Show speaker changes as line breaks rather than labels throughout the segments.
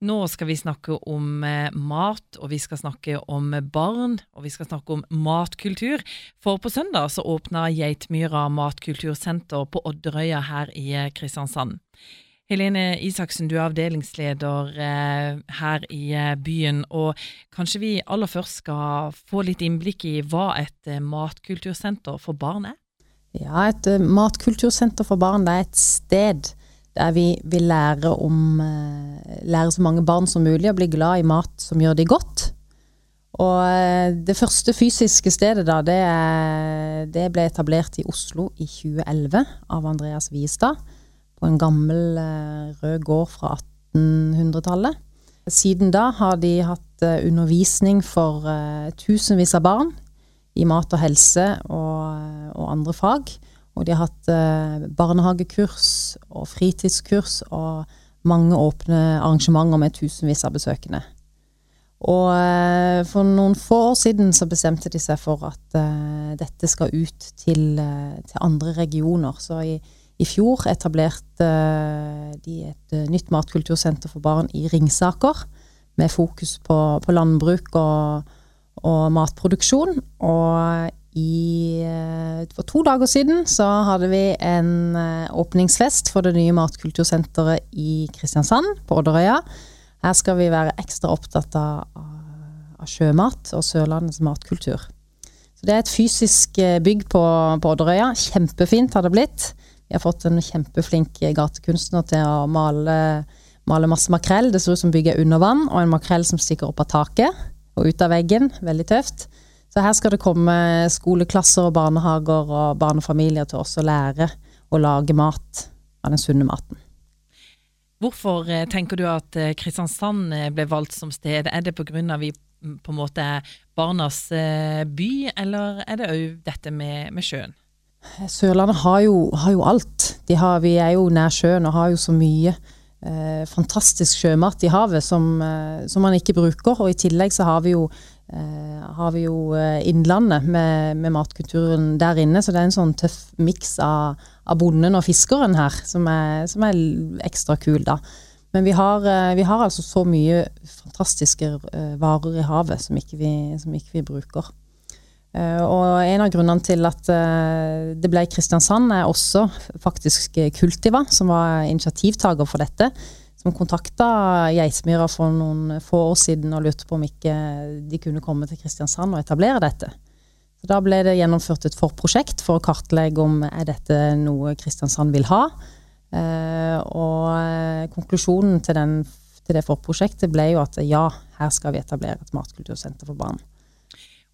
Nå skal vi snakke om eh, mat, og vi skal snakke om barn, og vi skal snakke om matkultur. For på søndag så åpna Geitmyra matkultursenter på Odderøya her i eh, Kristiansand. Helene Isaksen, du er avdelingsleder eh, her i byen, og kanskje vi aller først skal få litt innblikk i hva et matkultursenter for barn er?
Ja, et matkultursenter for barn er et sted der vi vil lære om eh, Lære så mange barn som mulig å bli glad i mat som gjør de godt. Og eh, det første fysiske stedet da, det, det ble etablert i Oslo i 2011 av Andreas Wiestad. På en gammel eh, rød gård fra 1800-tallet. Siden da har de hatt undervisning for tusenvis av barn i mat og helse og, og andre fag. Og de har hatt eh, barnehagekurs og fritidskurs og mange åpne arrangementer med tusenvis av besøkende. Og eh, for noen få år siden så bestemte de seg for at eh, dette skal ut til, eh, til andre regioner. Så i, i fjor etablerte eh, de et nytt matkultursenter for barn i Ringsaker, med fokus på, på landbruk og, og matproduksjon. Og i, eh, for to dager siden så hadde vi en eh, åpningsfest for det nye matkultursenteret i Kristiansand, på Odderøya. Her skal vi være ekstra opptatt av, sjømat og Sørlandets matkultur. Så Det er et fysisk eh, bygg på, på Odderøya. Kjempefint har det blitt. Vi har fått en kjempeflink gatekunstner til å male, male masse makrell. Det ser ut som bygget er under vann, og en makrell som stikker opp av taket og ut av veggen. Veldig tøft. Så her skal det komme skoleklasser og barnehager og barnefamilier til oss å lære å lage mat av den sunne maten.
Hvorfor eh, tenker du at eh, Kristiansand eh, ble valgt som sted? Er det pga. vi på en måte er barnas by, eller er det òg dette med, med, sjøen?
Sørlandet har jo, har jo alt. Har, vi er jo nær sjøen og har jo så mye eh, fantastisk sjømat i havet som, eh, som, man ikke bruker. Og i tillegg så har vi jo har vi jo eh, Innlandet med, med, matkulturen der inne. Så det er en sånn tøff miks av, av, bonden og fiskeren her, som er, som er ekstra kul, da. Men vi har, eh, vi har, altså så mye fantastiske eh, varer i havet som ikke vi, som ikke vi bruker. Og en av grunnene til at det ble Kristiansand, er også faktisk Kultiva, som var initiativtaker for dette som kontakta Geismyra for noen få år siden og lurte på om ikke de kunne komme til Kristiansand og etablere dette. Så da ble det gjennomført et forprosjekt for å kartlegge om er dette noe Kristiansand vil ha. Eh, og eh, konklusjonen til, den, til det forprosjektet ble jo at ja, her skal vi etablere et matkultursenter for barn.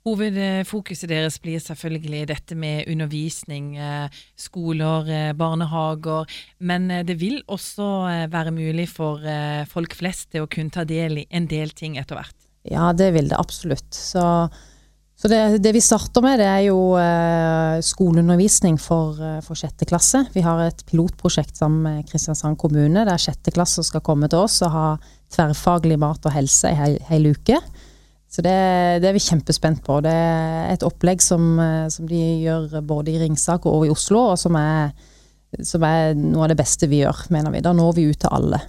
Hovedfokuset deres blir selvfølgelig dette med undervisning, eh, skoler, eh, barnehager. Men eh, det vil også være mulig for folk flest til å kunne ta del i en del ting etter hvert?
Ja, det vil det absolutt. Så, så det, det, vi starter med, det er jo skoleundervisning for, for sjette klasse. Vi har et pilotprosjekt sammen med Kristiansand kommune, der sjette klasse skal komme til oss og ha tverrfaglig mat og helse i hel, hele uke. Så det, det, er vi kjempespent på. Det er et opplegg som, eh, som de gjør både i Ringsaker og i Oslo, og som er, som er, noe av det beste vi gjør, mener vi. Da når vi ut til alle.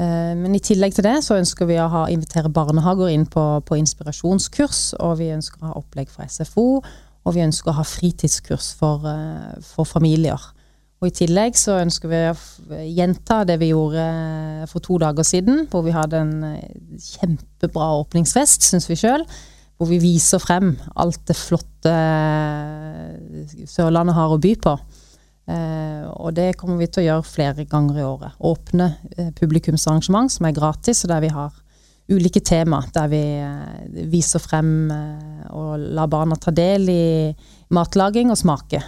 Eh, men i tillegg til det så ønsker vi å ha, invitere barnehager inn på, på, inspirasjonskurs, og vi ønsker å ha opplegg for SFO, og vi ønsker å ha fritidskurs for, eh, for familier. Og I tillegg så ønsker vi å gjenta det vi gjorde eh, for to dager siden, hvor vi hadde en eh, kjempebra åpningsfest, syns vi sjøl. Hvor vi viser frem alt det flotte eh, Sørlandet har å by på. Og det kommer vi til å gjøre flere ganger i året. Åpne publikumsarrangement som er gratis, og der vi har ulike tema. Der vi viser frem og lar barna ta del i matlaging og smake.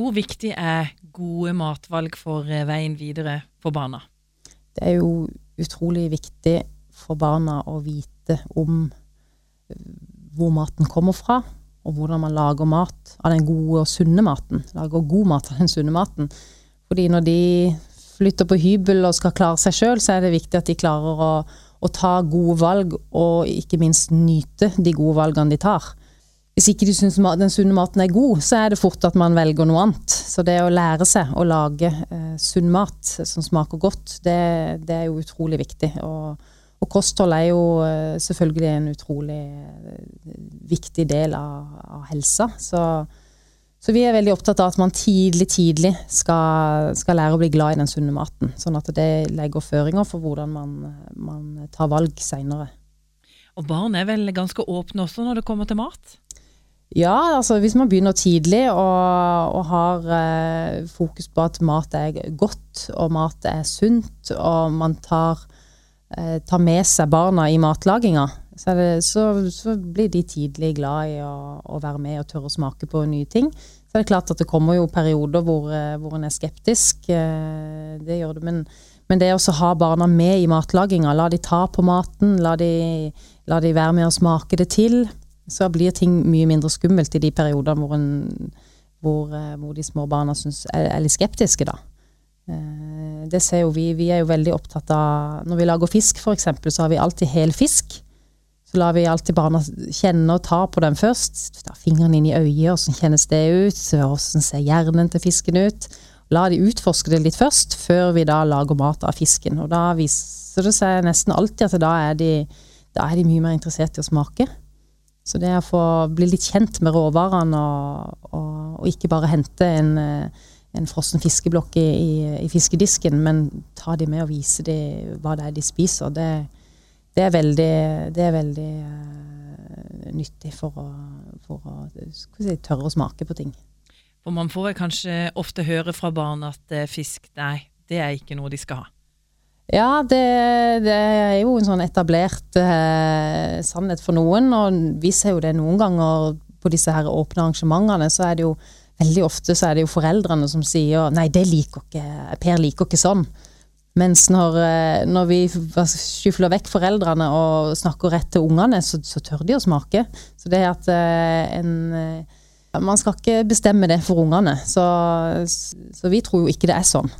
Hvor viktig er gode matvalg for eh, veien videre for barna?
Det er jo utrolig viktig for barna å vite om eh, hvor maten kommer fra, og hvordan man lager mat av den gode og sunne maten. Lager god mat av den sunne maten. Fordi når de flytter på hybel og skal klare seg sjøl, så er det viktig at de klarer å, å, ta gode valg, og ikke minst nyte de gode valgene de tar. Hvis ikke de syns den sunne maten er god, så er det fort at man velger noe annet. Så det å lære seg å lage eh, sunn mat som smaker godt, det, det er jo utrolig viktig. Og, og, kosthold er jo eh, selvfølgelig en utrolig eh, viktig del av, av helsa. Så, så, vi er veldig opptatt av at man tidlig, tidlig skal, skal, lære å bli glad i den sunne maten. Sånn at det legger føringer for hvordan man, man tar valg seinere.
Og barn er vel ganske åpne også når det kommer til mat?
Ja, altså hvis man begynner tidlig og, og har eh, fokus på at mat er godt og mat er sunt, og man tar, eh, tar med seg barna i matlaginga, så, det, så, så, blir de tidlig glad i å, å, være med og tørre å smake på nye ting. Så er det klart at det kommer jo perioder hvor, eh, hvor en er skeptisk. Eh, det gjør det. Men, men det å ha barna med i matlaginga, la de ta på maten, la de, la de være med og smake det til så blir ting mye mindre skummelt i de periodene hvor, en, hvor, eh, hvor de små barna synes, er, er, litt skeptiske, da. Eh, det ser jo vi. Vi er jo veldig opptatt av Når vi lager fisk, f.eks., så har vi alltid hel fisk. Så lar vi alltid barna kjenne og ta på den først. Ta fingrene inn i øyet, åssen kjennes det ut? Åssen ser hjernen til fisken ut? La de utforske det litt først, før vi da lager mat av fisken. Og da viser det seg nesten alltid at da er de, da er de mye mer interessert i å smake. Så det å få bli litt kjent med råvarene og, og, og, ikke bare hente en, eh, en frossen fiskeblokk i, i, i, fiskedisken, men ta de med og vise de hva det er de spiser, det, det er veldig, det er veldig uh, nyttig for å, for å si, tørre å smake på ting.
For man får kanskje ofte høre fra barn at uh, fisk, nei, det er ikke noe de skal ha.
Ja, det, det, er jo en sånn etablert eh, sannhet for noen. Og vi ser jo det noen ganger på disse her åpne arrangementene, så er det jo veldig ofte så er det jo foreldrene som sier nei, det liker ikke, Per liker ikke sånn. Mens når, eh, når vi skyfler vekk foreldrene og snakker rett til ungene, så, så tør de å smake. Så det at eh, en eh, Man skal ikke bestemme det for ungene. Så, så vi tror jo ikke det er sånn.